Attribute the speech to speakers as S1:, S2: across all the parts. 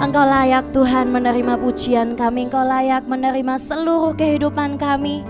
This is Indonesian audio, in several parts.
S1: Engkau layak Tuhan menerima pujian kami, Engkau layak menerima seluruh kehidupan kami.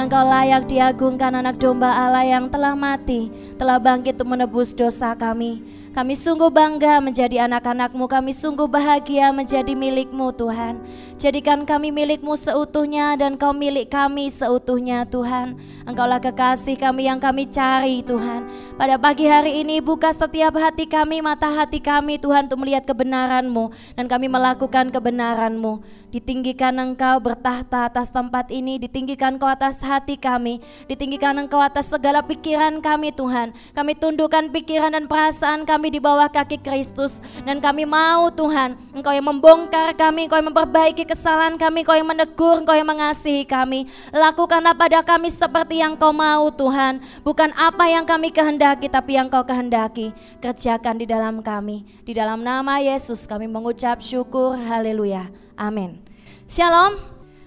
S1: Engkau layak diagungkan anak domba Allah yang telah mati, telah bangkit untuk menebus dosa kami. Kami sungguh bangga menjadi anak-anakmu, kami sungguh bahagia menjadi milikmu Tuhan. Jadikan kami milikmu seutuhnya dan kau milik kami seutuhnya Tuhan. Engkaulah kekasih kami yang kami cari Tuhan. Pada pagi hari ini buka setiap hati kami, mata hati kami Tuhan untuk melihat kebenaranmu. Dan kami melakukan kebenaranmu. Ditinggikan engkau bertahta atas tempat ini, ditinggikan engkau atas hati kami, ditinggikan engkau atas segala pikiran kami Tuhan. Kami tundukkan pikiran dan perasaan kami di bawah kaki Kristus. Dan kami mau Tuhan, engkau yang membongkar kami, engkau yang memperbaiki kesalahan kami, engkau yang menegur, engkau yang mengasihi kami. Lakukanlah pada kami seperti yang kau mau Tuhan. Bukan apa yang kami kehendaki, tapi yang kau kehendaki. Kerjakan di dalam kami. Di dalam nama Yesus kami mengucap syukur. Haleluya. Amin. Shalom.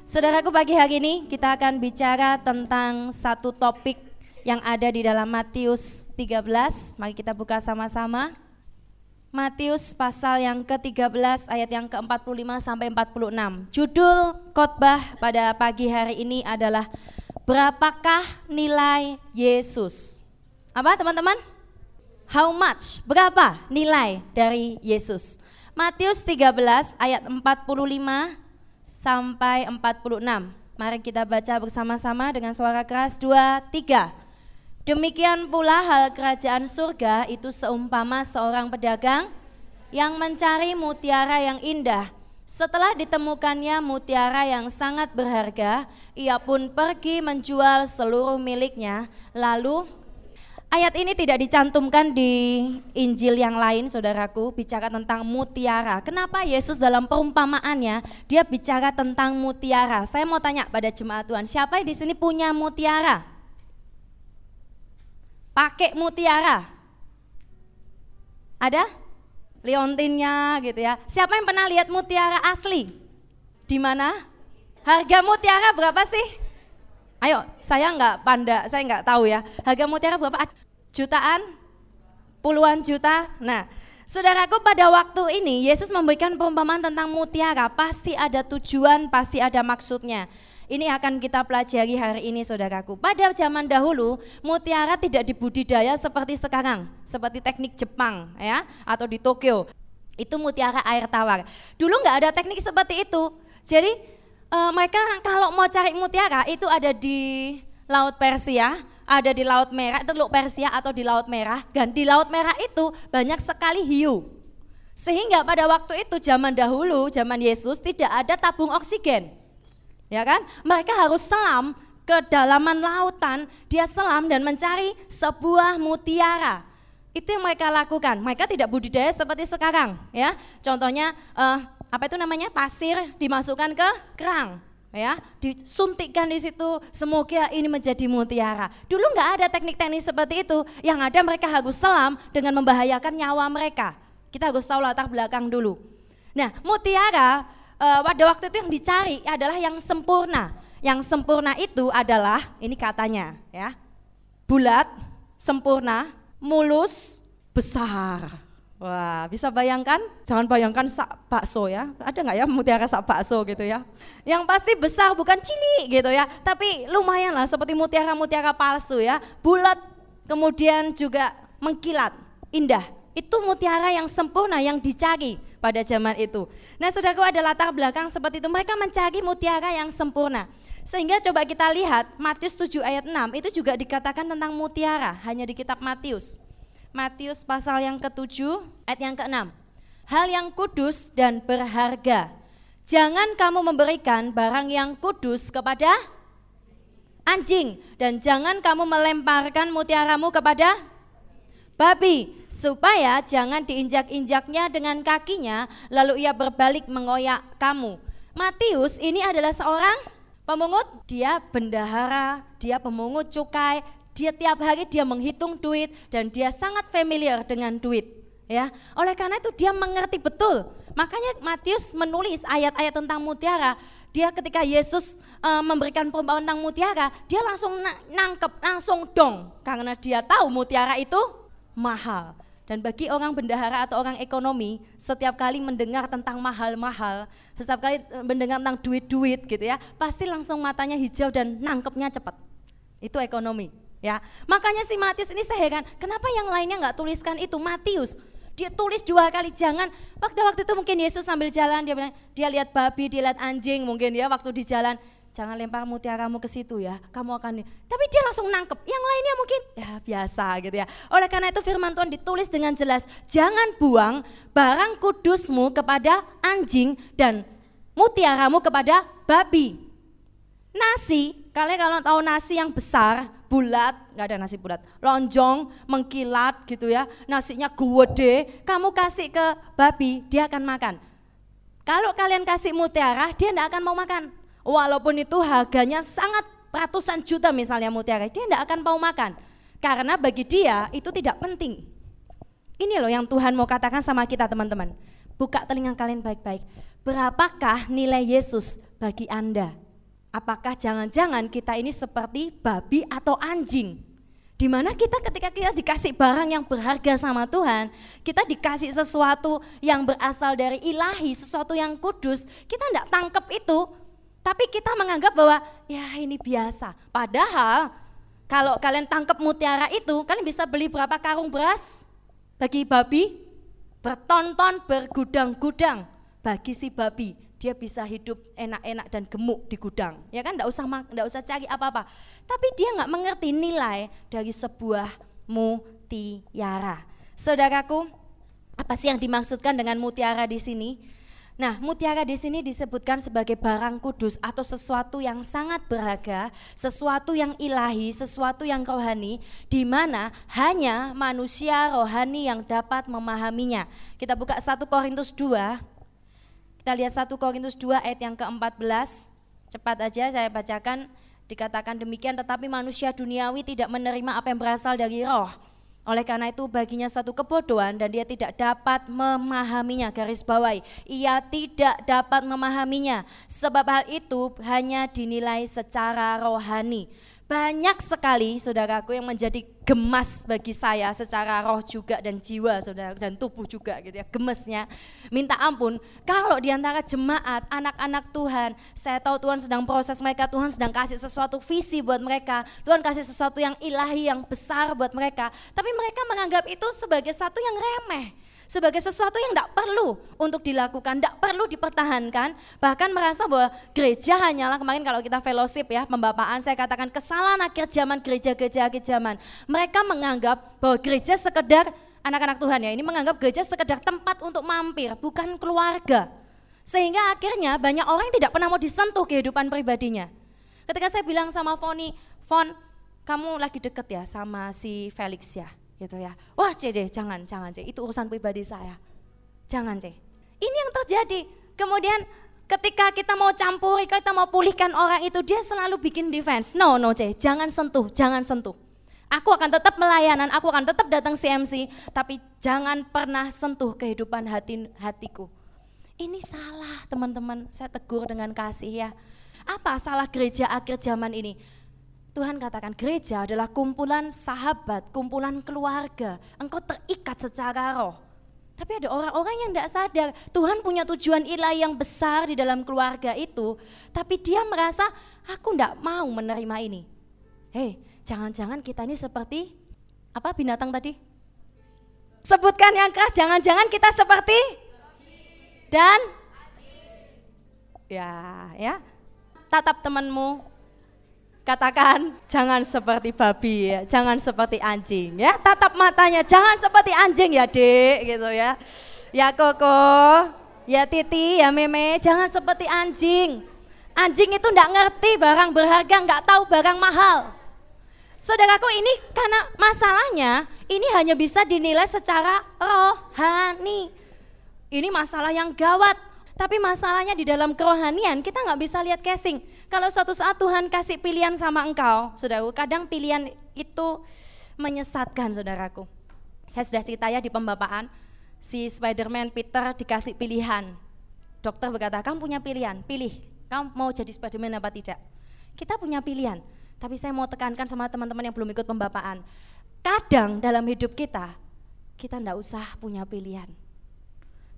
S1: Saudaraku pagi hari ini kita akan bicara tentang satu topik yang ada di dalam Matius 13. Mari kita buka sama-sama. Matius pasal yang ke-13 ayat yang ke-45 sampai 46. Judul khotbah pada pagi hari ini adalah Berapakah nilai Yesus? Apa teman-teman? How much? Berapa nilai dari Yesus? Matius 13 ayat 45 sampai 46. Mari kita baca bersama-sama dengan suara keras 2 3. Demikian pula hal kerajaan surga itu seumpama seorang pedagang yang mencari mutiara yang indah. Setelah ditemukannya mutiara yang sangat berharga, ia pun pergi menjual seluruh miliknya, lalu Ayat ini tidak dicantumkan di Injil yang lain, saudaraku, bicara tentang mutiara. Kenapa Yesus dalam perumpamaannya dia bicara tentang mutiara? Saya mau tanya pada jemaat Tuhan, siapa di sini punya mutiara? Pakai mutiara? Ada? Liontinnya gitu ya. Siapa yang pernah lihat mutiara asli? Di mana? Harga mutiara berapa sih? Ayo, saya nggak panda, saya nggak tahu ya. Harga mutiara berapa? Jutaan? Puluhan juta? Nah, saudaraku pada waktu ini Yesus memberikan perumpamaan tentang mutiara. Pasti ada tujuan, pasti ada maksudnya. Ini akan kita pelajari hari ini saudaraku. Pada zaman dahulu mutiara tidak dibudidaya seperti sekarang, seperti teknik Jepang ya atau di Tokyo. Itu mutiara air tawar. Dulu nggak ada teknik seperti itu. Jadi uh, mereka kalau mau cari mutiara itu ada di Laut Persia, ada di Laut Merah, Teluk Persia atau di Laut Merah, dan di Laut Merah itu banyak sekali hiu. Sehingga pada waktu itu zaman dahulu, zaman Yesus tidak ada tabung oksigen. Ya kan? Mereka harus selam ke dalaman lautan, dia selam dan mencari sebuah mutiara. Itu yang mereka lakukan. Mereka tidak budidaya seperti sekarang, ya. Contohnya uh, apa itu namanya pasir dimasukkan ke kerang ya disuntikkan di situ semoga ini menjadi mutiara. Dulu nggak ada teknik-teknik seperti itu. Yang ada mereka harus selam dengan membahayakan nyawa mereka. Kita harus tahu latar belakang dulu. Nah mutiara uh, pada waktu itu yang dicari adalah yang sempurna. Yang sempurna itu adalah ini katanya ya bulat sempurna mulus besar Wah, bisa bayangkan? Jangan bayangkan sak bakso ya. Ada nggak ya mutiara sak bakso gitu ya? Yang pasti besar bukan cilik gitu ya. Tapi lumayan lah seperti mutiara-mutiara palsu ya. Bulat kemudian juga mengkilat, indah. Itu mutiara yang sempurna yang dicari pada zaman itu. Nah saudaraku ada latar belakang seperti itu. Mereka mencari mutiara yang sempurna. Sehingga coba kita lihat Matius 7 ayat 6 itu juga dikatakan tentang mutiara hanya di kitab Matius. Matius pasal yang ke-7 ayat yang ke-6. Hal yang kudus dan berharga. Jangan kamu memberikan barang yang kudus kepada anjing dan jangan kamu melemparkan mutiaramu kepada babi supaya jangan diinjak-injaknya dengan kakinya lalu ia berbalik mengoyak kamu. Matius ini adalah seorang pemungut, dia bendahara, dia pemungut cukai, dia tiap hari dia menghitung duit dan dia sangat familiar dengan duit. Ya, oleh karena itu dia mengerti betul. Makanya Matius menulis ayat-ayat tentang mutiara. Dia ketika Yesus uh, memberikan perumpamaan tentang mutiara, dia langsung nangkep, langsung dong. Karena dia tahu mutiara itu mahal. Dan bagi orang bendahara atau orang ekonomi, setiap kali mendengar tentang mahal-mahal, setiap kali mendengar tentang duit-duit gitu ya, pasti langsung matanya hijau dan nangkepnya cepat. Itu ekonomi ya. Makanya si Matius ini saya heran, kenapa yang lainnya nggak tuliskan itu? Matius, dia tulis dua kali jangan. Waktu waktu itu mungkin Yesus sambil jalan dia bilang dia lihat babi, dia lihat anjing mungkin ya waktu di jalan jangan lempar mutiaramu ke situ ya, kamu akan. Tapi dia langsung nangkep. Yang lainnya mungkin ya biasa gitu ya. Oleh karena itu firman Tuhan ditulis dengan jelas, jangan buang barang kudusmu kepada anjing dan mutiaramu kepada babi. Nasi, kalian kalau tahu nasi yang besar, bulat, nggak ada nasi bulat, lonjong, mengkilat gitu ya, nasinya gede, kamu kasih ke babi, dia akan makan. Kalau kalian kasih mutiara, dia tidak akan mau makan Walaupun itu harganya sangat ratusan juta misalnya mutiara, dia tidak akan mau makan. Karena bagi dia itu tidak penting. Ini loh yang Tuhan mau katakan sama kita teman-teman. Buka telinga kalian baik-baik. Berapakah nilai Yesus bagi Anda? Apakah jangan-jangan kita ini seperti babi atau anjing? Di mana kita ketika kita dikasih barang yang berharga sama Tuhan, kita dikasih sesuatu yang berasal dari ilahi, sesuatu yang kudus, kita tidak tangkap itu, tapi kita menganggap bahwa ya ini biasa. Padahal kalau kalian tangkap mutiara itu, kalian bisa beli berapa karung beras bagi babi? Bertonton, bergudang-gudang bagi si babi. Dia bisa hidup enak-enak dan gemuk di gudang. Ya kan, enggak usah enggak usah cari apa-apa. Tapi dia nggak mengerti nilai dari sebuah mutiara. Saudaraku, apa sih yang dimaksudkan dengan mutiara di sini? Nah, mutiara di sini disebutkan sebagai barang kudus atau sesuatu yang sangat berharga, sesuatu yang ilahi, sesuatu yang rohani, di mana hanya manusia rohani yang dapat memahaminya. Kita buka 1 Korintus 2. Kita lihat 1 Korintus 2 ayat yang ke-14. Cepat aja saya bacakan. Dikatakan demikian, tetapi manusia duniawi tidak menerima apa yang berasal dari roh oleh karena itu baginya satu kebodohan dan dia tidak dapat memahaminya garis bawahi. Ia tidak dapat memahaminya sebab hal itu hanya dinilai secara rohani. Banyak sekali saudaraku yang menjadi gemas bagi saya secara roh juga dan jiwa saudara dan tubuh juga gitu ya gemesnya. Minta ampun kalau di antara jemaat anak-anak Tuhan saya tahu Tuhan sedang proses mereka Tuhan sedang kasih sesuatu visi buat mereka Tuhan kasih sesuatu yang ilahi yang besar buat mereka. Tapi mereka menganggap itu sebagai satu yang remeh sebagai sesuatu yang tidak perlu untuk dilakukan, tidak perlu dipertahankan, bahkan merasa bahwa gereja hanyalah kemarin kalau kita fellowship ya, pembapaan saya katakan kesalahan akhir zaman gereja-gereja akhir zaman. Mereka menganggap bahwa gereja sekedar anak-anak Tuhan ya, ini menganggap gereja sekedar tempat untuk mampir, bukan keluarga. Sehingga akhirnya banyak orang yang tidak pernah mau disentuh kehidupan pribadinya. Ketika saya bilang sama Foni, Fon, kamu lagi deket ya sama si Felix ya gitu ya. Wah C, jangan, jangan C, itu urusan pribadi saya. Jangan C. Ini yang terjadi. Kemudian ketika kita mau campuri, kita mau pulihkan orang itu, dia selalu bikin defense. No, no C, jangan sentuh, jangan sentuh. Aku akan tetap melayanan, aku akan tetap datang CMC, tapi jangan pernah sentuh kehidupan hati hatiku. Ini salah teman-teman, saya tegur dengan kasih ya. Apa salah gereja akhir zaman ini? Tuhan katakan gereja adalah kumpulan sahabat, kumpulan keluarga. Engkau terikat secara roh. Tapi ada orang-orang yang tidak sadar Tuhan punya tujuan ilahi yang besar di dalam keluarga itu. Tapi dia merasa aku tidak mau menerima ini. Hei, jangan-jangan kita ini seperti apa binatang tadi? Sebutkan yang keras, jangan-jangan kita seperti dan ya ya tatap temanmu Katakan jangan seperti babi ya, jangan seperti anjing ya. Tatap matanya jangan seperti anjing ya, Dek gitu ya. Ya Koko, ya Titi, ya Meme, jangan seperti anjing. Anjing itu enggak ngerti barang berharga, enggak tahu barang mahal. Saudaraku ini karena masalahnya ini hanya bisa dinilai secara rohani. Ini masalah yang gawat. Tapi masalahnya di dalam kerohanian kita nggak bisa lihat casing. Kalau suatu saat Tuhan kasih pilihan sama engkau, saudaraku, kadang pilihan itu menyesatkan saudaraku. Saya sudah cerita ya di pembapaan, si Spiderman Peter dikasih pilihan. Dokter berkata, kamu punya pilihan, pilih, kamu mau jadi Spiderman apa tidak. Kita punya pilihan, tapi saya mau tekankan sama teman-teman yang belum ikut pembapaan. Kadang dalam hidup kita, kita ndak usah punya pilihan.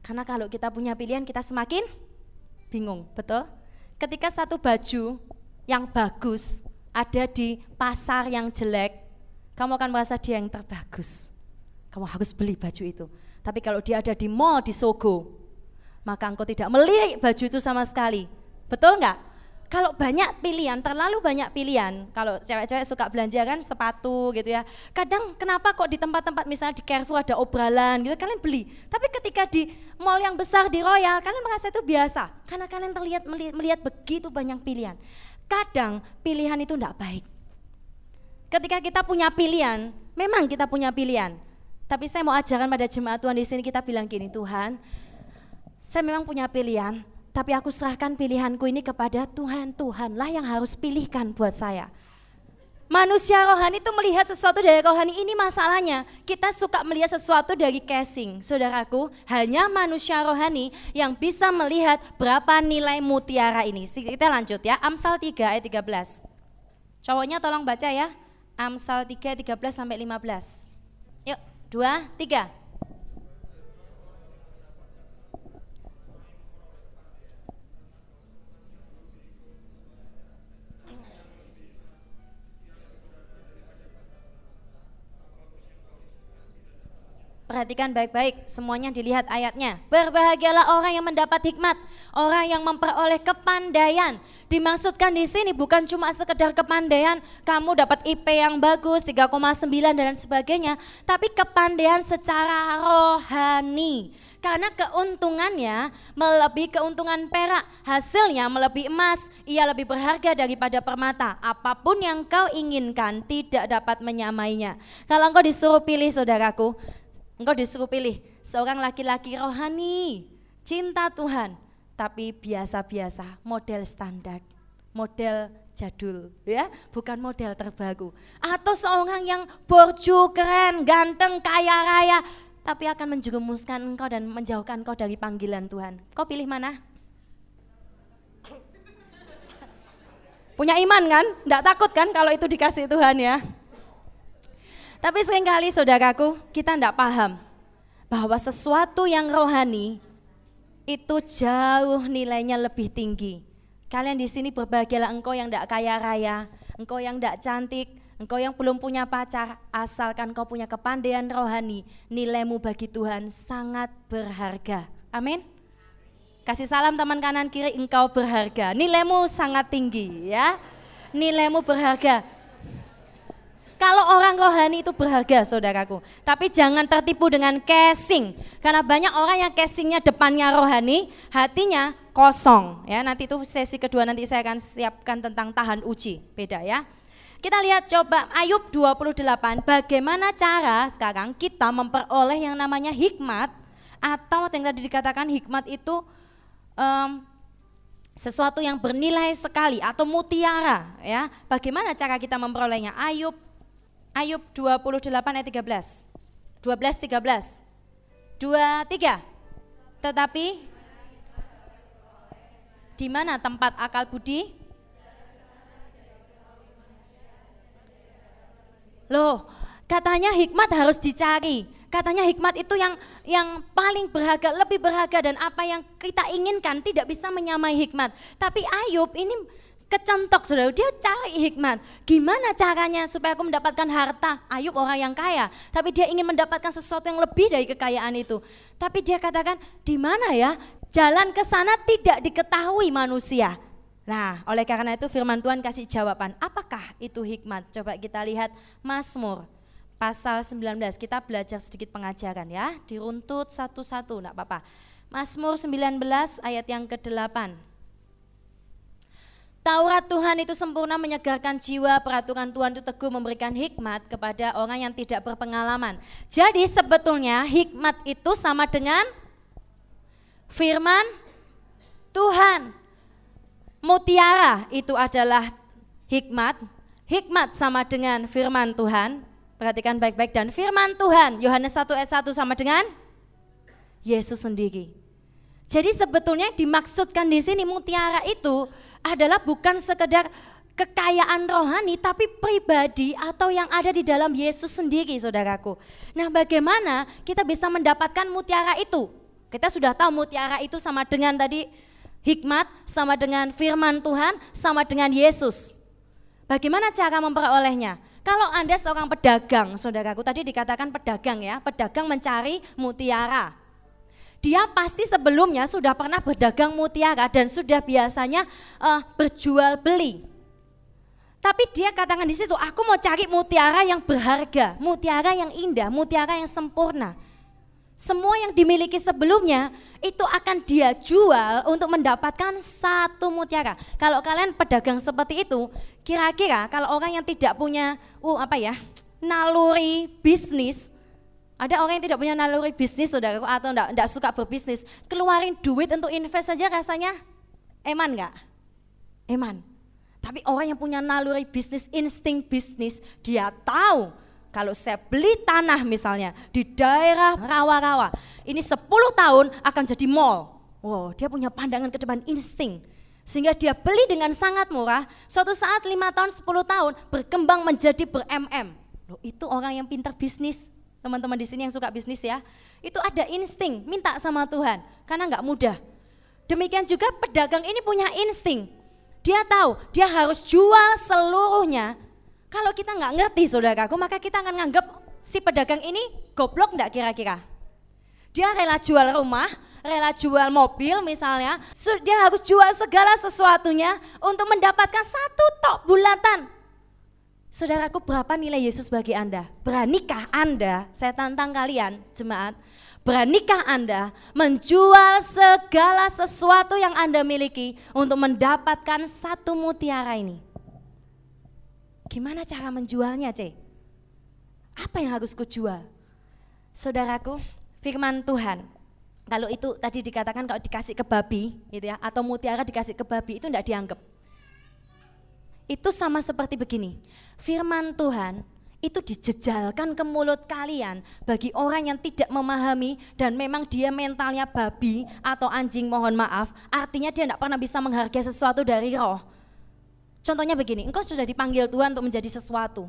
S1: Karena kalau kita punya pilihan kita semakin bingung, betul? Ketika satu baju yang bagus ada di pasar yang jelek, kamu akan merasa dia yang terbagus. Kamu harus beli baju itu. Tapi kalau dia ada di mall di Sogo, maka engkau tidak melirik baju itu sama sekali. Betul nggak? Kalau banyak pilihan, terlalu banyak pilihan. Kalau cewek-cewek suka belanja kan sepatu gitu ya. Kadang kenapa kok di tempat-tempat misalnya di Carrefour ada obralan gitu, kalian beli. Tapi ketika di mall yang besar di Royal, kalian merasa itu biasa. Karena kalian terlihat melihat begitu banyak pilihan. Kadang pilihan itu tidak baik. Ketika kita punya pilihan, memang kita punya pilihan. Tapi saya mau ajarkan pada jemaat Tuhan di sini kita bilang gini, Tuhan, saya memang punya pilihan, tapi aku serahkan pilihanku ini kepada Tuhan. Tuhanlah yang harus pilihkan buat saya. Manusia rohani itu melihat sesuatu dari rohani ini masalahnya. Kita suka melihat sesuatu dari casing. Saudaraku, hanya manusia rohani yang bisa melihat berapa nilai mutiara ini. Kita lanjut ya, Amsal 3 ayat 13. Cowoknya tolong baca ya. Amsal 3 13 sampai 15. Yuk, 2 3. Perhatikan baik-baik, semuanya dilihat ayatnya. Berbahagialah orang yang mendapat hikmat, orang yang memperoleh kepandaian. Dimaksudkan di sini bukan cuma sekedar kepandaian, kamu dapat IP yang bagus, 3,9 dan sebagainya, tapi kepandaian secara rohani. Karena keuntungannya melebihi keuntungan perak, hasilnya melebihi emas, ia lebih berharga daripada permata. Apa pun yang kau inginkan tidak dapat menyamainya. Kalau engkau disuruh pilih saudaraku, Engkau disuruh pilih seorang laki-laki rohani, cinta Tuhan, tapi biasa-biasa, model standar, model jadul ya, bukan model terbaru. Atau seorang yang borju, keren, ganteng, kaya raya, tapi akan menjerumuskan engkau dan menjauhkan engkau dari panggilan Tuhan. Kau pilih mana? Punya iman kan? Tidak takut kan kalau itu dikasih Tuhan ya? Tapi sering kali saudaraku, kita tidak paham bahwa sesuatu yang rohani itu jauh nilainya lebih tinggi. Kalian di sini berbahagialah engkau yang tidak kaya raya, engkau yang tidak cantik, engkau yang belum punya pacar, asalkan kau punya kepandaian rohani, nilaimu bagi Tuhan sangat berharga. Amin. Kasih salam teman kanan kiri, engkau berharga. Nilaimu sangat tinggi ya. Nilaimu berharga. Kalau orang rohani itu berharga saudaraku. Tapi jangan tertipu dengan casing. Karena banyak orang yang casingnya depannya rohani, hatinya kosong. Ya, nanti itu sesi kedua nanti saya akan siapkan tentang tahan uji. Beda ya. Kita lihat coba Ayub 28, bagaimana cara sekarang kita memperoleh yang namanya hikmat atau yang tadi dikatakan hikmat itu um, sesuatu yang bernilai sekali atau mutiara ya. Bagaimana cara kita memperolehnya? Ayub Ayub 28 ayat 13. 12 13. 2 3. Tetapi di mana tempat akal budi? Loh, katanya hikmat harus dicari. Katanya hikmat itu yang yang paling berharga, lebih berharga dan apa yang kita inginkan tidak bisa menyamai hikmat. Tapi Ayub ini kecentok saudara, dia cari hikmat. Gimana caranya supaya aku mendapatkan harta? Ayub orang yang kaya, tapi dia ingin mendapatkan sesuatu yang lebih dari kekayaan itu. Tapi dia katakan, di mana ya? Jalan ke sana tidak diketahui manusia. Nah, oleh karena itu firman Tuhan kasih jawaban, apakah itu hikmat? Coba kita lihat Mazmur pasal 19, kita belajar sedikit pengajaran ya, diruntut satu-satu, enggak apa-apa. Mazmur 19 ayat yang ke-8. Taurat Tuhan itu sempurna menyegarkan jiwa, peraturan Tuhan itu teguh memberikan hikmat kepada orang yang tidak berpengalaman. Jadi sebetulnya hikmat itu sama dengan firman Tuhan. Mutiara itu adalah hikmat, hikmat sama dengan firman Tuhan. Perhatikan baik-baik dan firman Tuhan, Yohanes 1 ayat 1 sama dengan Yesus sendiri. Jadi sebetulnya dimaksudkan di sini mutiara itu adalah bukan sekedar kekayaan rohani tapi pribadi atau yang ada di dalam Yesus sendiri saudaraku. Nah bagaimana kita bisa mendapatkan mutiara itu? Kita sudah tahu mutiara itu sama dengan tadi hikmat, sama dengan firman Tuhan, sama dengan Yesus. Bagaimana cara memperolehnya? Kalau Anda seorang pedagang, saudaraku, tadi dikatakan pedagang ya, pedagang mencari mutiara. Dia pasti sebelumnya sudah pernah berdagang mutiara dan sudah biasanya uh, berjual beli. Tapi dia katakan di situ, aku mau cari mutiara yang berharga, mutiara yang indah, mutiara yang sempurna. Semua yang dimiliki sebelumnya itu akan dia jual untuk mendapatkan satu mutiara. Kalau kalian pedagang seperti itu, kira-kira kalau orang yang tidak punya, uh apa ya, naluri bisnis, ada orang yang tidak punya naluri bisnis saudara atau enggak, enggak suka berbisnis, keluarin duit untuk invest saja rasanya eman enggak? Eman. Tapi orang yang punya naluri bisnis, insting bisnis, dia tahu kalau saya beli tanah misalnya di daerah rawa-rawa, ini 10 tahun akan jadi mall. Wow, dia punya pandangan ke depan insting. Sehingga dia beli dengan sangat murah, suatu saat 5 tahun, 10 tahun berkembang menjadi ber-MM. Itu orang yang pintar bisnis. Teman-teman di sini yang suka bisnis ya. Itu ada insting, minta sama Tuhan. Karena nggak mudah. Demikian juga pedagang ini punya insting dia tahu dia harus jual seluruhnya. Kalau kita nggak ngerti saudaraku, maka kita akan nganggap si pedagang ini goblok nggak kira-kira. Dia rela jual rumah, rela jual mobil misalnya, dia harus jual segala sesuatunya untuk mendapatkan satu tok bulatan. Saudaraku, berapa nilai Yesus bagi Anda? Beranikah Anda, saya tantang kalian, jemaat, Beranikah Anda menjual segala sesuatu yang Anda miliki untuk mendapatkan satu mutiara ini? Gimana cara menjualnya, C? Apa yang harus kujual? Saudaraku, firman Tuhan. Kalau itu tadi dikatakan kalau dikasih ke babi, gitu ya, atau mutiara dikasih ke babi itu tidak dianggap. Itu sama seperti begini. Firman Tuhan itu dijejalkan ke mulut kalian bagi orang yang tidak memahami dan memang dia mentalnya babi atau anjing mohon maaf. Artinya dia tidak pernah bisa menghargai sesuatu dari roh. Contohnya begini engkau sudah dipanggil Tuhan untuk menjadi sesuatu.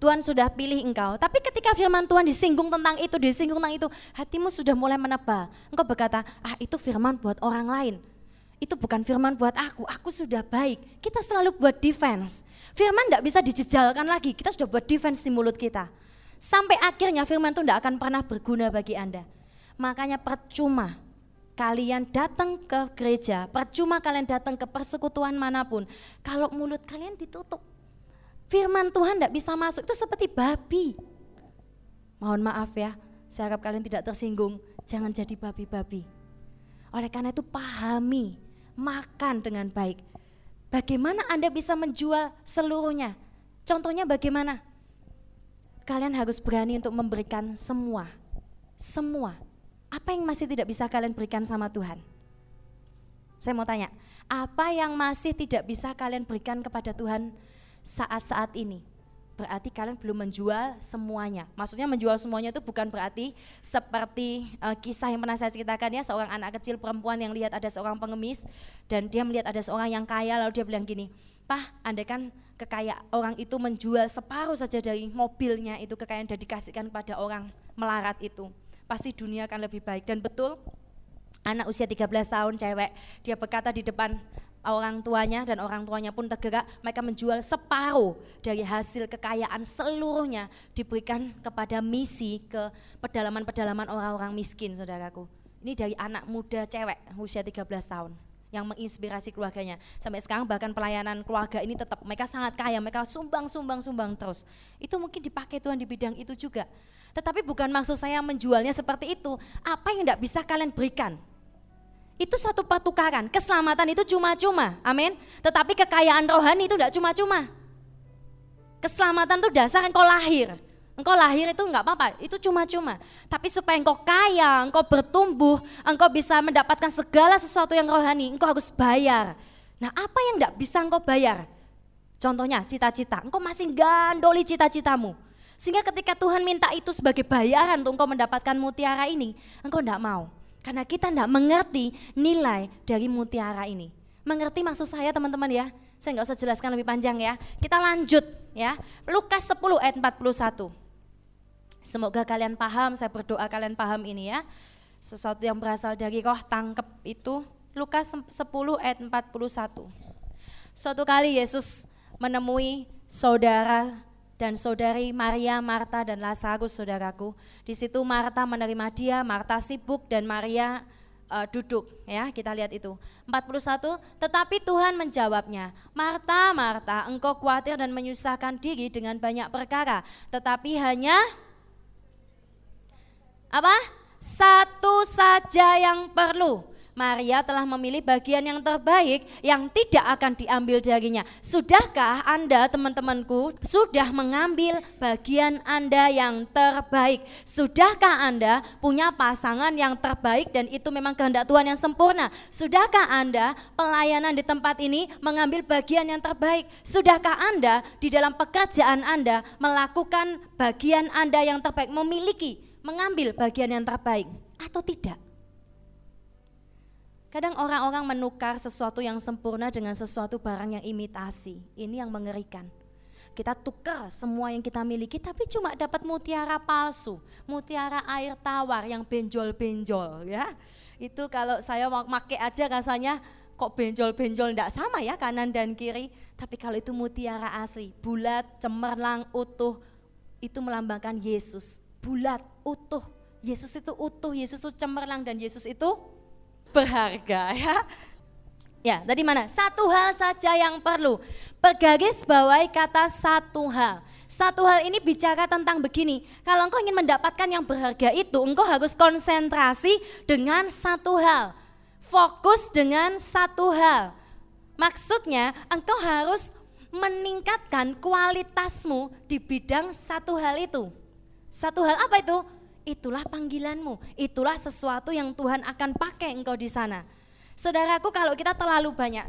S1: Tuhan sudah pilih engkau. Tapi ketika firman Tuhan disinggung tentang itu disinggung tentang itu hatimu sudah mulai menebal. Engkau berkata ah itu firman buat orang lain itu bukan firman buat aku, aku sudah baik. Kita selalu buat defense. Firman tidak bisa dijejalkan lagi, kita sudah buat defense di mulut kita. Sampai akhirnya firman itu tidak akan pernah berguna bagi Anda. Makanya percuma kalian datang ke gereja, percuma kalian datang ke persekutuan mana pun, kalau mulut kalian ditutup. Firman Tuhan tidak bisa masuk, itu seperti babi. Mohon maaf ya, saya harap kalian tidak tersinggung, jangan jadi babi-babi. Oleh karena itu pahami makan dengan baik. Bagaimana Anda bisa menjual seluruhnya? Contohnya bagaimana? Kalian harus berani untuk memberikan semua. Semua. Apa yang masih tidak bisa kalian berikan sama Tuhan? Saya mau tanya, apa yang masih tidak bisa kalian berikan kepada Tuhan saat-saat ini? Berarti kalian belum menjual semuanya. Maksudnya menjual semuanya itu bukan berarti seperti uh, kisah yang pernah saya ceritakan ya, seorang anak kecil perempuan yang lihat ada seorang pengemis dan dia melihat ada seorang yang kaya lalu dia bilang gini, Pah, andai kan kekayaan orang itu menjual separuh saja dari mobilnya itu kekayaan dan dikasihkan pada orang melarat itu, pasti dunia akan lebih baik. Dan betul, anak usia 13 tahun cewek, dia berkata di depan orang tuanya dan orang tuanya pun tergerak, mereka menjual separuh dari hasil kekayaan seluruhnya diberikan kepada misi ke pedalaman-pedalaman orang-orang miskin, saudaraku. Ini dari anak muda cewek usia 13 tahun yang menginspirasi keluarganya. Sampai sekarang bahkan pelayanan keluarga ini tetap mereka sangat kaya, mereka sumbang sumbang sumbang terus. Itu mungkin dipakai Tuhan di bidang itu juga. Tetapi bukan maksud saya menjualnya seperti itu. Apa yang tidak bisa kalian berikan? Itu satu pertukaran. Keselamatan itu cuma-cuma, amin. Tetapi kekayaan rohani itu tidak cuma-cuma. Keselamatan itu dasar engkau lahir. Engkau lahir itu enggak apa-apa, itu cuma-cuma. Tapi supaya engkau kaya, engkau bertumbuh, engkau bisa mendapatkan segala sesuatu yang rohani, engkau harus bayar. Nah apa yang enggak bisa engkau bayar? Contohnya cita-cita, engkau masih gandoli cita-citamu. Sehingga ketika Tuhan minta itu sebagai bayaran untuk engkau mendapatkan mutiara ini, engkau enggak mau. Karena kita tidak mengerti nilai dari mutiara ini. Mengerti maksud saya teman-teman ya? Saya nggak usah jelaskan lebih panjang ya. Kita lanjut ya. Lukas 10 ayat 41. Semoga kalian paham, saya berdoa kalian paham ini ya. Sesuatu yang berasal dari roh tangkep itu Lukas 10 ayat 41. Suatu kali Yesus menemui saudara dan saudari Maria, Marta dan Lazarus saudaraku. Di situ Marta menerima dia, Marta sibuk dan Maria uh, duduk ya. Kita lihat itu. 41 tetapi Tuhan menjawabnya Marta Marta engkau khawatir dan menyusahkan diri dengan banyak perkara tetapi hanya apa? Satu saja yang perlu Maria telah memilih bagian yang terbaik yang tidak akan diambil darinya. Sudahkah Anda teman-temanku sudah mengambil bagian Anda yang terbaik? Sudahkah Anda punya pasangan yang terbaik dan itu memang kehendak Tuhan yang sempurna? Sudahkah Anda pelayanan di tempat ini mengambil bagian yang terbaik? Sudahkah Anda di dalam pekerjaan Anda melakukan bagian Anda yang terbaik, memiliki, mengambil bagian yang terbaik atau tidak? Kadang orang-orang menukar sesuatu yang sempurna dengan sesuatu barang yang imitasi. Ini yang mengerikan. Kita tukar semua yang kita miliki tapi cuma dapat mutiara palsu, mutiara air tawar yang benjol-benjol ya. Itu kalau saya mau pakai aja rasanya kok benjol-benjol enggak sama ya kanan dan kiri. Tapi kalau itu mutiara asli, bulat, cemerlang, utuh, itu melambangkan Yesus. Bulat, utuh. Yesus itu utuh, Yesus itu cemerlang dan Yesus itu berharga ya. Ya, tadi mana? Satu hal saja yang perlu. Pegaris bawahi kata satu hal. Satu hal ini bicara tentang begini, kalau engkau ingin mendapatkan yang berharga itu, engkau harus konsentrasi dengan satu hal. Fokus dengan satu hal. Maksudnya, engkau harus meningkatkan kualitasmu di bidang satu hal itu. Satu hal apa itu? Itulah panggilanmu, itulah sesuatu yang Tuhan akan pakai engkau di sana. Saudaraku kalau kita terlalu banyak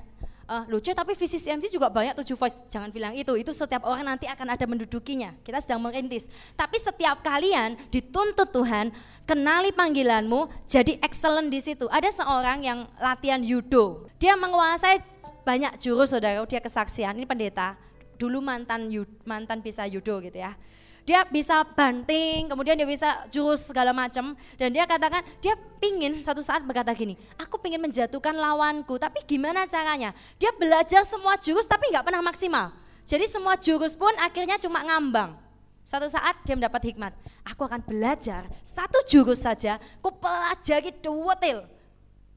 S1: uh, lucu tapi visi CMC juga banyak tujuh voice. Jangan bilang itu itu setiap orang nanti akan ada mendudukinya. Kita sedang merintis. Tapi setiap kalian dituntut Tuhan kenali panggilanmu jadi excellent di situ. Ada seorang yang latihan judo. Dia menguasai banyak jurus saudara dia kesaksian. Ini pendeta dulu mantan mantan bisa judo gitu ya dia bisa banting, kemudian dia bisa jurus segala macam. Dan dia katakan, dia pingin satu saat berkata gini, aku pingin menjatuhkan lawanku, tapi gimana caranya? Dia belajar semua jurus tapi nggak pernah maksimal. Jadi semua jurus pun akhirnya cuma ngambang. Satu saat dia mendapat hikmat, aku akan belajar satu jurus saja, ku pelajari detail.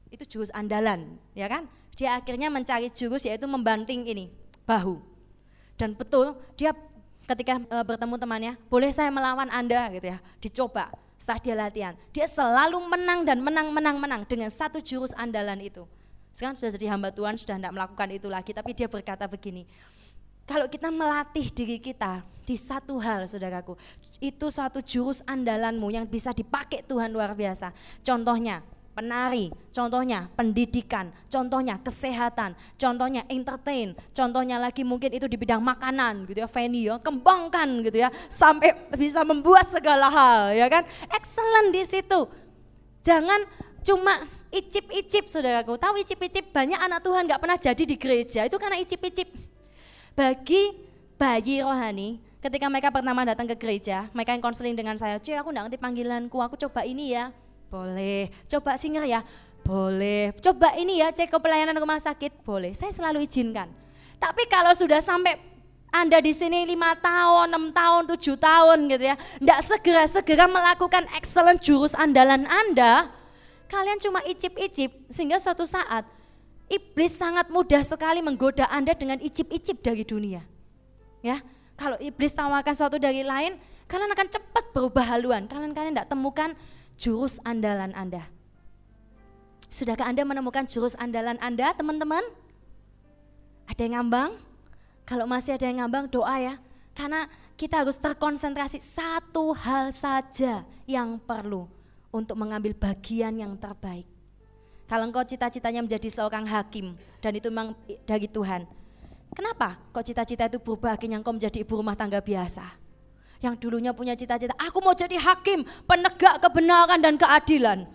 S1: Itu jurus andalan, ya kan? Dia akhirnya mencari jurus yaitu membanting ini, bahu. Dan betul, dia ketika e, bertemu temannya, boleh saya melawan Anda gitu ya, dicoba setelah dia latihan. Dia selalu menang dan menang, menang, menang dengan satu jurus andalan itu. Sekarang sudah jadi hamba Tuhan, sudah tidak melakukan itu lagi, tapi dia berkata begini, kalau kita melatih diri kita di satu hal saudaraku, itu satu jurus andalanmu yang bisa dipakai Tuhan luar biasa. Contohnya, penari, contohnya pendidikan, contohnya kesehatan, contohnya entertain, contohnya lagi mungkin itu di bidang makanan gitu ya, venue ya, kembangkan gitu ya, sampai bisa membuat segala hal ya kan, excellent di situ. Jangan cuma icip-icip saudaraku, tahu icip-icip? Banyak anak Tuhan nggak pernah jadi di gereja. Itu karena icip-icip. Bagi bayi rohani, ketika mereka pertama datang ke gereja, mereka yang konseling dengan saya, cuy aku nggak ngerti panggilanku, aku coba ini ya, boleh. Coba singer ya? Boleh. Coba ini ya cek ke pelayanan rumah sakit? Boleh. Saya selalu izinkan. Tapi kalau sudah sampai anda di sini lima tahun, enam tahun, tujuh tahun gitu ya, tidak segera-segera melakukan excellent jurus andalan Anda, kalian cuma icip-icip sehingga suatu saat iblis sangat mudah sekali menggoda Anda dengan icip-icip dari dunia. Ya, kalau iblis tawarkan sesuatu dari lain, kalian akan cepat berubah haluan. Kalian kalian tidak temukan jurus andalan Anda. Sudahkah Anda menemukan jurus andalan Anda, teman-teman? Ada yang ngambang? Kalau masih ada yang ngambang, doa ya. Karena kita harus terkonsentrasi satu hal saja yang perlu untuk mengambil bagian yang terbaik. Kalau engkau cita-citanya menjadi seorang hakim dan itu memang dari Tuhan. Kenapa kok cita-cita itu berubah akhirnya engkau menjadi ibu rumah tangga biasa? Yang dulunya punya cita-cita, aku mau jadi hakim, penegak kebenaran dan keadilan.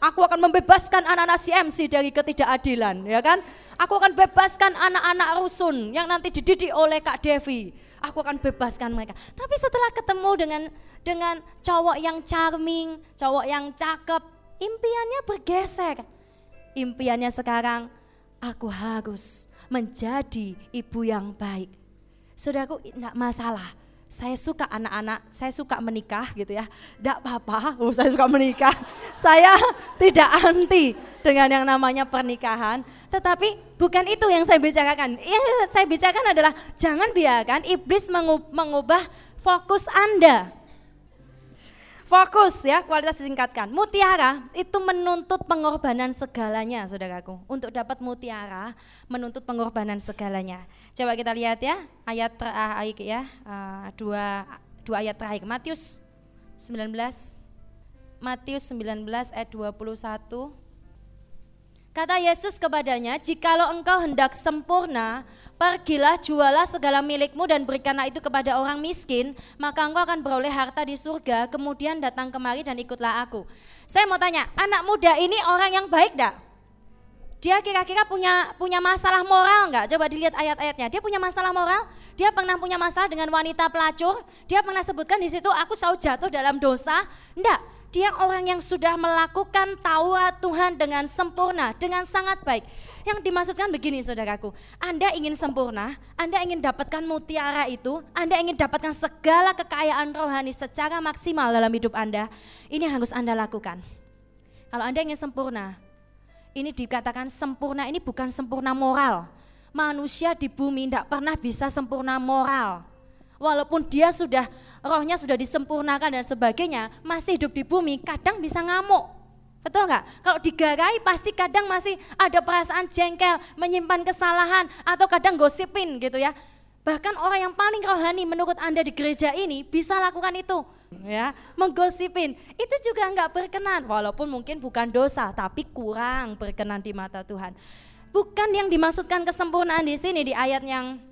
S1: Aku akan membebaskan anak-anak CMC dari ketidakadilan, ya kan? Aku akan bebaskan anak-anak rusun yang nanti dididik oleh Kak Devi. Aku akan bebaskan mereka. Tapi setelah ketemu dengan dengan cowok yang charming, cowok yang cakep, impiannya bergeser. Impiannya sekarang, aku harus menjadi ibu yang baik. Saudaraku, tidak masalah saya suka anak-anak, saya suka menikah gitu ya. Tidak apa-apa, oh, saya suka menikah. saya tidak anti dengan yang namanya pernikahan. Tetapi bukan itu yang saya bicarakan. Yang saya bicarakan adalah jangan biarkan iblis mengubah fokus Anda Fokus ya, kualitas disingkatkan. Mutiara itu menuntut pengorbanan segalanya, saudaraku. Untuk dapat mutiara, menuntut pengorbanan segalanya. Coba kita lihat ya, ayat terakhir ya, uh, dua, dua ayat terakhir. Matius 19, Matius 19 ayat 21. Kata Yesus kepadanya, jikalau engkau hendak sempurna, Pergilah, jualah segala milikmu dan berikanlah itu kepada orang miskin, maka engkau akan beroleh harta di surga, kemudian datang kemari dan ikutlah aku. Saya mau tanya, anak muda ini orang yang baik enggak? Dia kira-kira punya punya masalah moral enggak? Coba dilihat ayat-ayatnya. Dia punya masalah moral? Dia pernah punya masalah dengan wanita pelacur? Dia pernah sebutkan di situ aku selalu jatuh dalam dosa? Enggak dia orang yang sudah melakukan Taurat Tuhan dengan sempurna, dengan sangat baik. Yang dimaksudkan begini saudaraku, Anda ingin sempurna, Anda ingin dapatkan mutiara itu, Anda ingin dapatkan segala kekayaan rohani secara maksimal dalam hidup Anda, ini harus Anda lakukan. Kalau Anda ingin sempurna, ini dikatakan sempurna ini bukan sempurna moral. Manusia di bumi tidak pernah bisa sempurna moral. Walaupun dia sudah rohnya sudah disempurnakan dan sebagainya, masih hidup di bumi, kadang bisa ngamuk. Betul nggak? Kalau digarai pasti kadang masih ada perasaan jengkel, menyimpan kesalahan, atau kadang gosipin gitu ya. Bahkan orang yang paling rohani menurut Anda di gereja ini bisa lakukan itu. ya Menggosipin, itu juga nggak berkenan. Walaupun mungkin bukan dosa, tapi kurang berkenan di mata Tuhan. Bukan yang dimaksudkan kesempurnaan di sini di ayat yang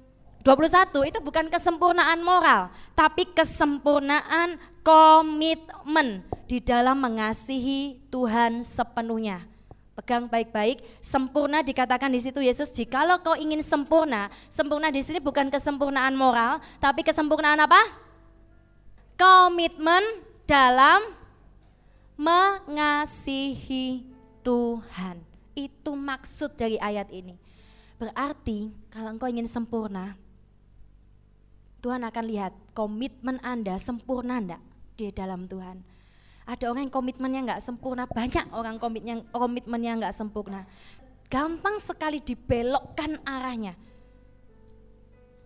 S1: 21 itu bukan kesempurnaan moral, tapi kesempurnaan komitmen di dalam mengasihi Tuhan sepenuhnya. Pegang baik-baik, sempurna dikatakan di situ Yesus, jikalau kau ingin sempurna, sempurna di sini bukan kesempurnaan moral, tapi kesempurnaan apa? Komitmen dalam mengasihi Tuhan. Itu maksud dari ayat ini. Berarti kalau engkau ingin sempurna, Tuhan akan lihat komitmen Anda sempurna enggak di dalam Tuhan. Ada orang yang komitmennya enggak sempurna, banyak orang komitmennya komitmennya enggak sempurna. Gampang sekali dibelokkan arahnya.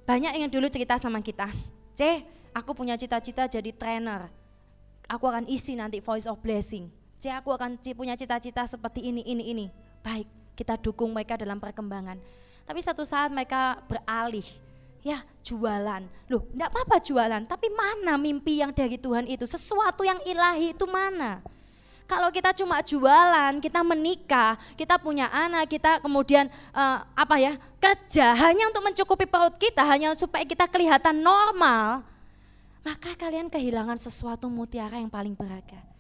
S1: Banyak yang dulu cerita sama kita, C, aku punya cita-cita jadi trainer. Aku akan isi nanti voice of blessing. C, aku akan punya cita-cita seperti ini, ini, ini. Baik, kita dukung mereka dalam perkembangan. Tapi satu saat mereka beralih, ya jualan. Loh, enggak apa-apa jualan, tapi mana mimpi yang dari Tuhan itu? Sesuatu yang ilahi itu mana? Kalau kita cuma jualan, kita menikah, kita punya anak, kita kemudian uh, apa ya kerja hanya untuk mencukupi perut kita, hanya supaya kita kelihatan normal, maka kalian kehilangan sesuatu mutiara yang paling berharga.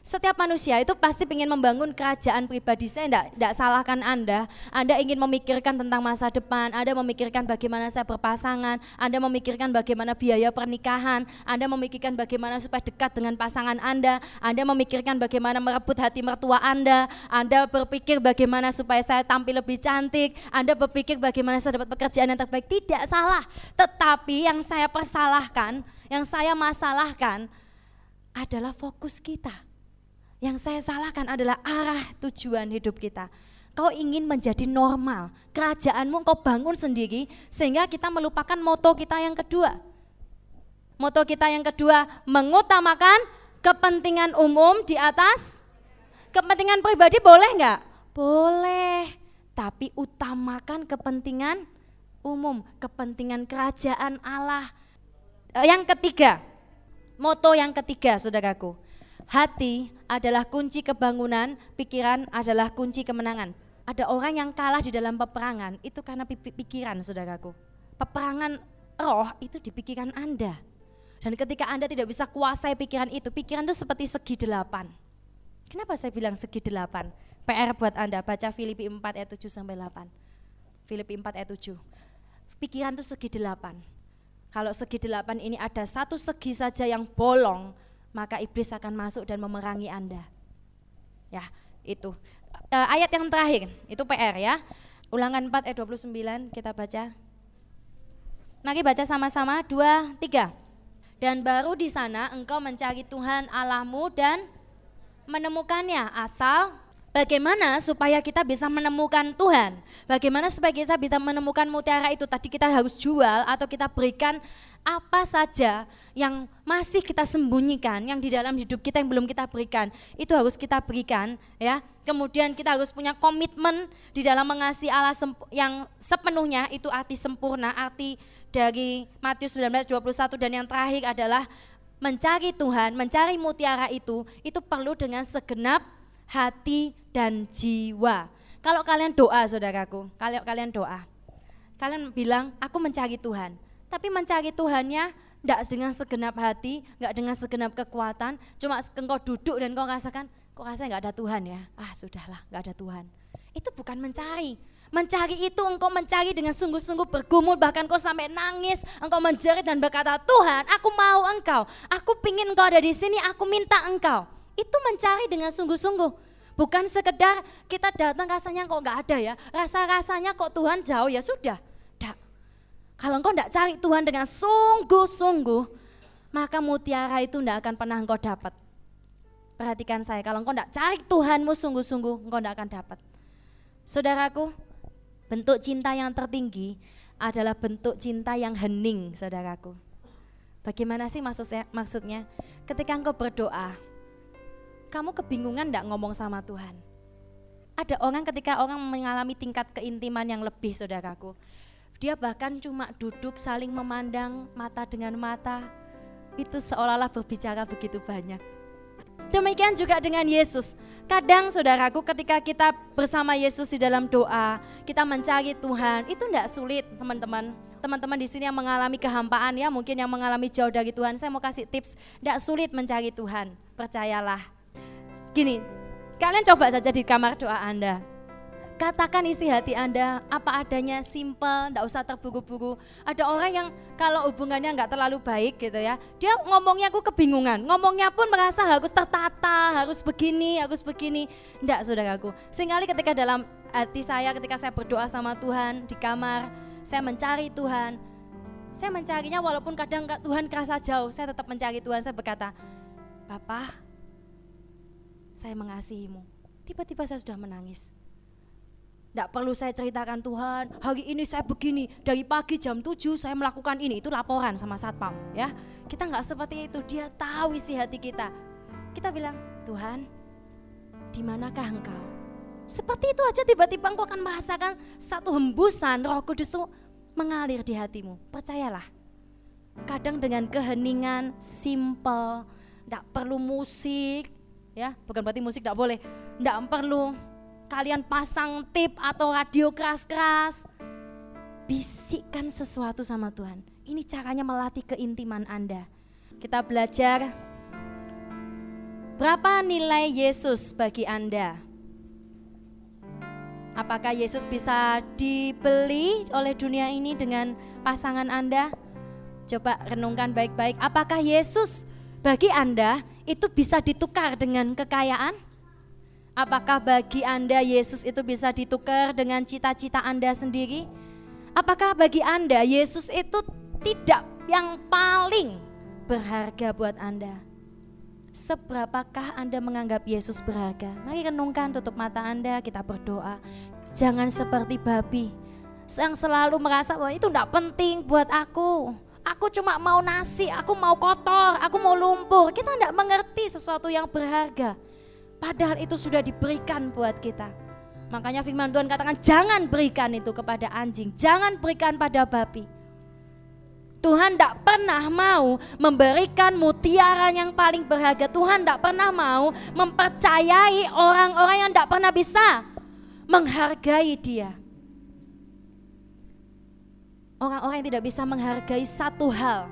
S1: Setiap manusia itu pasti ingin membangun kerajaan pribadi. Saya tidak, tidak salahkan Anda. Anda ingin memikirkan tentang masa depan, Anda memikirkan bagaimana saya berpasangan, Anda memikirkan bagaimana biaya pernikahan, Anda memikirkan bagaimana supaya dekat dengan pasangan Anda, Anda memikirkan bagaimana merebut hati mertua Anda, Anda berpikir bagaimana supaya saya tampil lebih cantik, Anda berpikir bagaimana saya dapat pekerjaan yang terbaik. Tidak salah, tetapi yang saya persalahkan, yang saya masalahkan adalah fokus kita yang saya salahkan adalah arah tujuan hidup kita. Kau ingin menjadi normal, kerajaanmu kau bangun sendiri sehingga kita melupakan moto kita yang kedua. Moto kita yang kedua mengutamakan kepentingan umum di atas kepentingan pribadi boleh nggak? Boleh, tapi utamakan kepentingan umum, kepentingan kerajaan Allah. Eh, yang ketiga, moto yang ketiga saudaraku, Hati adalah kunci kebangunan, pikiran adalah kunci kemenangan. Ada orang yang kalah di dalam peperangan, itu karena pikiran saudaraku. Peperangan roh itu di pikiran Anda. Dan ketika Anda tidak bisa kuasai pikiran itu, pikiran itu seperti segi delapan. Kenapa saya bilang segi delapan? PR buat Anda, baca Filipi 4 ayat 7 sampai 8. Filipi 4 ayat 7. Pikiran itu segi delapan. Kalau segi delapan ini ada satu segi saja yang bolong, maka iblis akan masuk dan memerangi Anda. Ya, itu. E, ayat yang terakhir, itu PR ya. Ulangan 4 ayat 29 kita baca. Mari baca sama-sama, dua, tiga. Dan baru di sana engkau mencari Tuhan Allahmu dan menemukannya asal Bagaimana supaya kita bisa menemukan Tuhan? Bagaimana supaya kita bisa menemukan mutiara itu? Tadi kita harus jual atau kita berikan apa saja yang masih kita sembunyikan, yang di dalam hidup kita yang belum kita berikan, itu harus kita berikan, ya. Kemudian kita harus punya komitmen di dalam mengasihi Allah yang sepenuhnya itu arti sempurna, arti dari Matius 19:21 dan yang terakhir adalah mencari Tuhan, mencari mutiara itu, itu perlu dengan segenap hati dan jiwa. Kalau kalian doa saudaraku, kalau kalian doa, kalian bilang aku mencari Tuhan. Tapi mencari Tuhannya tidak dengan segenap hati, nggak dengan segenap kekuatan, cuma engkau duduk dan kau rasakan, kok rasanya nggak ada Tuhan ya? Ah sudahlah, nggak ada Tuhan. Itu bukan mencari. Mencari itu engkau mencari dengan sungguh-sungguh bergumul, bahkan kau sampai nangis, engkau menjerit dan berkata, Tuhan aku mau engkau, aku pingin engkau ada di sini, aku minta engkau. Itu mencari dengan sungguh-sungguh. Bukan sekedar kita datang rasanya kok nggak ada ya, rasa-rasanya kok Tuhan jauh ya sudah. Kalau engkau tidak cari Tuhan dengan sungguh-sungguh, maka mutiara itu tidak akan pernah engkau dapat. Perhatikan saya, kalau engkau tidak cari Tuhanmu sungguh-sungguh, engkau tidak akan dapat. Saudaraku, bentuk cinta yang tertinggi adalah bentuk cinta yang hening, saudaraku. Bagaimana sih maksudnya? Maksudnya, ketika engkau berdoa, kamu kebingungan enggak ngomong sama Tuhan? Ada orang ketika orang mengalami tingkat keintiman yang lebih saudaraku. Dia bahkan cuma duduk saling memandang mata dengan mata. Itu seolah-olah berbicara begitu banyak. Demikian juga dengan Yesus. Kadang saudaraku ketika kita bersama Yesus di dalam doa, kita mencari Tuhan, itu tidak sulit teman-teman. Teman-teman di sini yang mengalami kehampaan ya, mungkin yang mengalami jauh dari Tuhan, saya mau kasih tips, tidak sulit mencari Tuhan, percayalah. Gini, kalian coba saja di kamar doa Anda. Katakan isi hati Anda apa adanya, simple, tidak usah terburu-buru. Ada orang yang kalau hubungannya nggak terlalu baik gitu ya, dia ngomongnya aku kebingungan. Ngomongnya pun merasa harus tertata, harus begini, harus begini. Enggak saudaraku. Sehingga ketika dalam hati saya, ketika saya berdoa sama Tuhan di kamar, saya mencari Tuhan. Saya mencarinya walaupun kadang Tuhan kerasa jauh, saya tetap mencari Tuhan. Saya berkata, Bapak, saya mengasihimu. Tiba-tiba saya sudah menangis. Tidak perlu saya ceritakan Tuhan, hari ini saya begini, dari pagi jam 7 saya melakukan ini, itu laporan sama satpam ya. Kita nggak seperti itu, dia tahu isi hati kita. Kita bilang, Tuhan, di manakah engkau? Seperti itu aja tiba-tiba engkau akan merasakan satu hembusan roh kudus itu mengalir di hatimu. Percayalah, kadang dengan keheningan, simple, tidak perlu musik, ya bukan berarti musik tidak boleh tidak perlu kalian pasang tip atau radio keras-keras. Bisikkan sesuatu sama Tuhan. Ini caranya melatih keintiman Anda. Kita belajar berapa nilai Yesus bagi Anda? Apakah Yesus bisa dibeli oleh dunia ini dengan pasangan Anda? Coba renungkan baik-baik. Apakah Yesus bagi Anda itu bisa ditukar dengan kekayaan? Apakah bagi Anda Yesus itu bisa ditukar dengan cita-cita Anda sendiri? Apakah bagi Anda Yesus itu tidak yang paling berharga buat Anda? Seberapakah Anda menganggap Yesus berharga? Mari renungkan, tutup mata Anda, kita berdoa. Jangan seperti babi yang selalu merasa bahwa itu tidak penting buat aku Aku cuma mau nasi, aku mau kotor, aku mau lumpur. Kita tidak mengerti sesuatu yang berharga. Padahal itu sudah diberikan buat kita. Makanya firman Tuhan katakan jangan berikan itu kepada anjing, jangan berikan pada babi. Tuhan tidak pernah mau memberikan mutiara yang paling berharga. Tuhan tidak pernah mau mempercayai orang-orang yang tidak pernah bisa menghargai dia. Orang-orang yang tidak bisa menghargai satu hal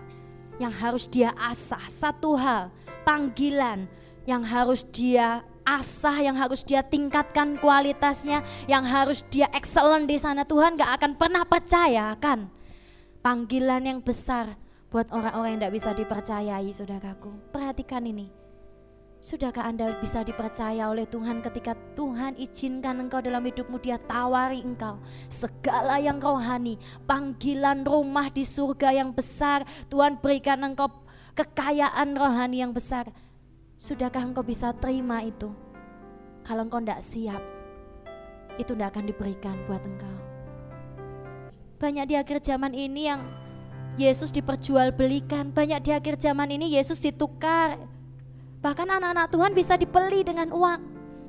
S1: yang harus dia asah, satu hal panggilan yang harus dia asah, yang harus dia tingkatkan kualitasnya, yang harus dia excellent di sana. Tuhan gak akan pernah percaya kan panggilan yang besar buat orang-orang yang tidak bisa dipercayai saudaraku. Perhatikan ini. Sudahkah Anda bisa dipercaya oleh Tuhan ketika Tuhan izinkan engkau dalam hidupmu dia tawari engkau segala yang rohani, panggilan rumah di surga yang besar, Tuhan berikan engkau kekayaan rohani yang besar. Sudahkah engkau bisa terima itu? Kalau engkau tidak siap, itu tidak akan diberikan buat engkau. Banyak di akhir zaman ini yang Yesus diperjualbelikan, banyak di akhir zaman ini Yesus ditukar, Bahkan anak-anak Tuhan bisa dibeli dengan uang.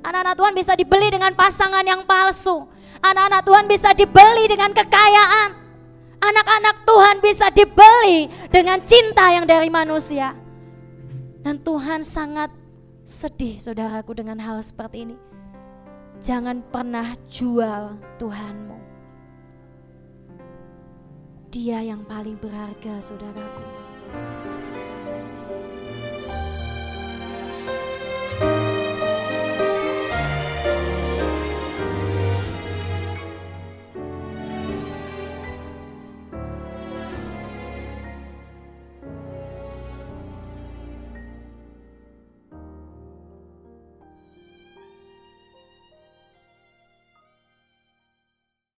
S1: Anak-anak Tuhan bisa dibeli dengan pasangan yang palsu. Anak-anak Tuhan bisa dibeli dengan kekayaan. Anak-anak Tuhan bisa dibeli dengan cinta yang dari manusia. Dan Tuhan sangat sedih saudaraku dengan hal seperti ini. Jangan pernah jual Tuhanmu. Dia yang paling berharga saudaraku.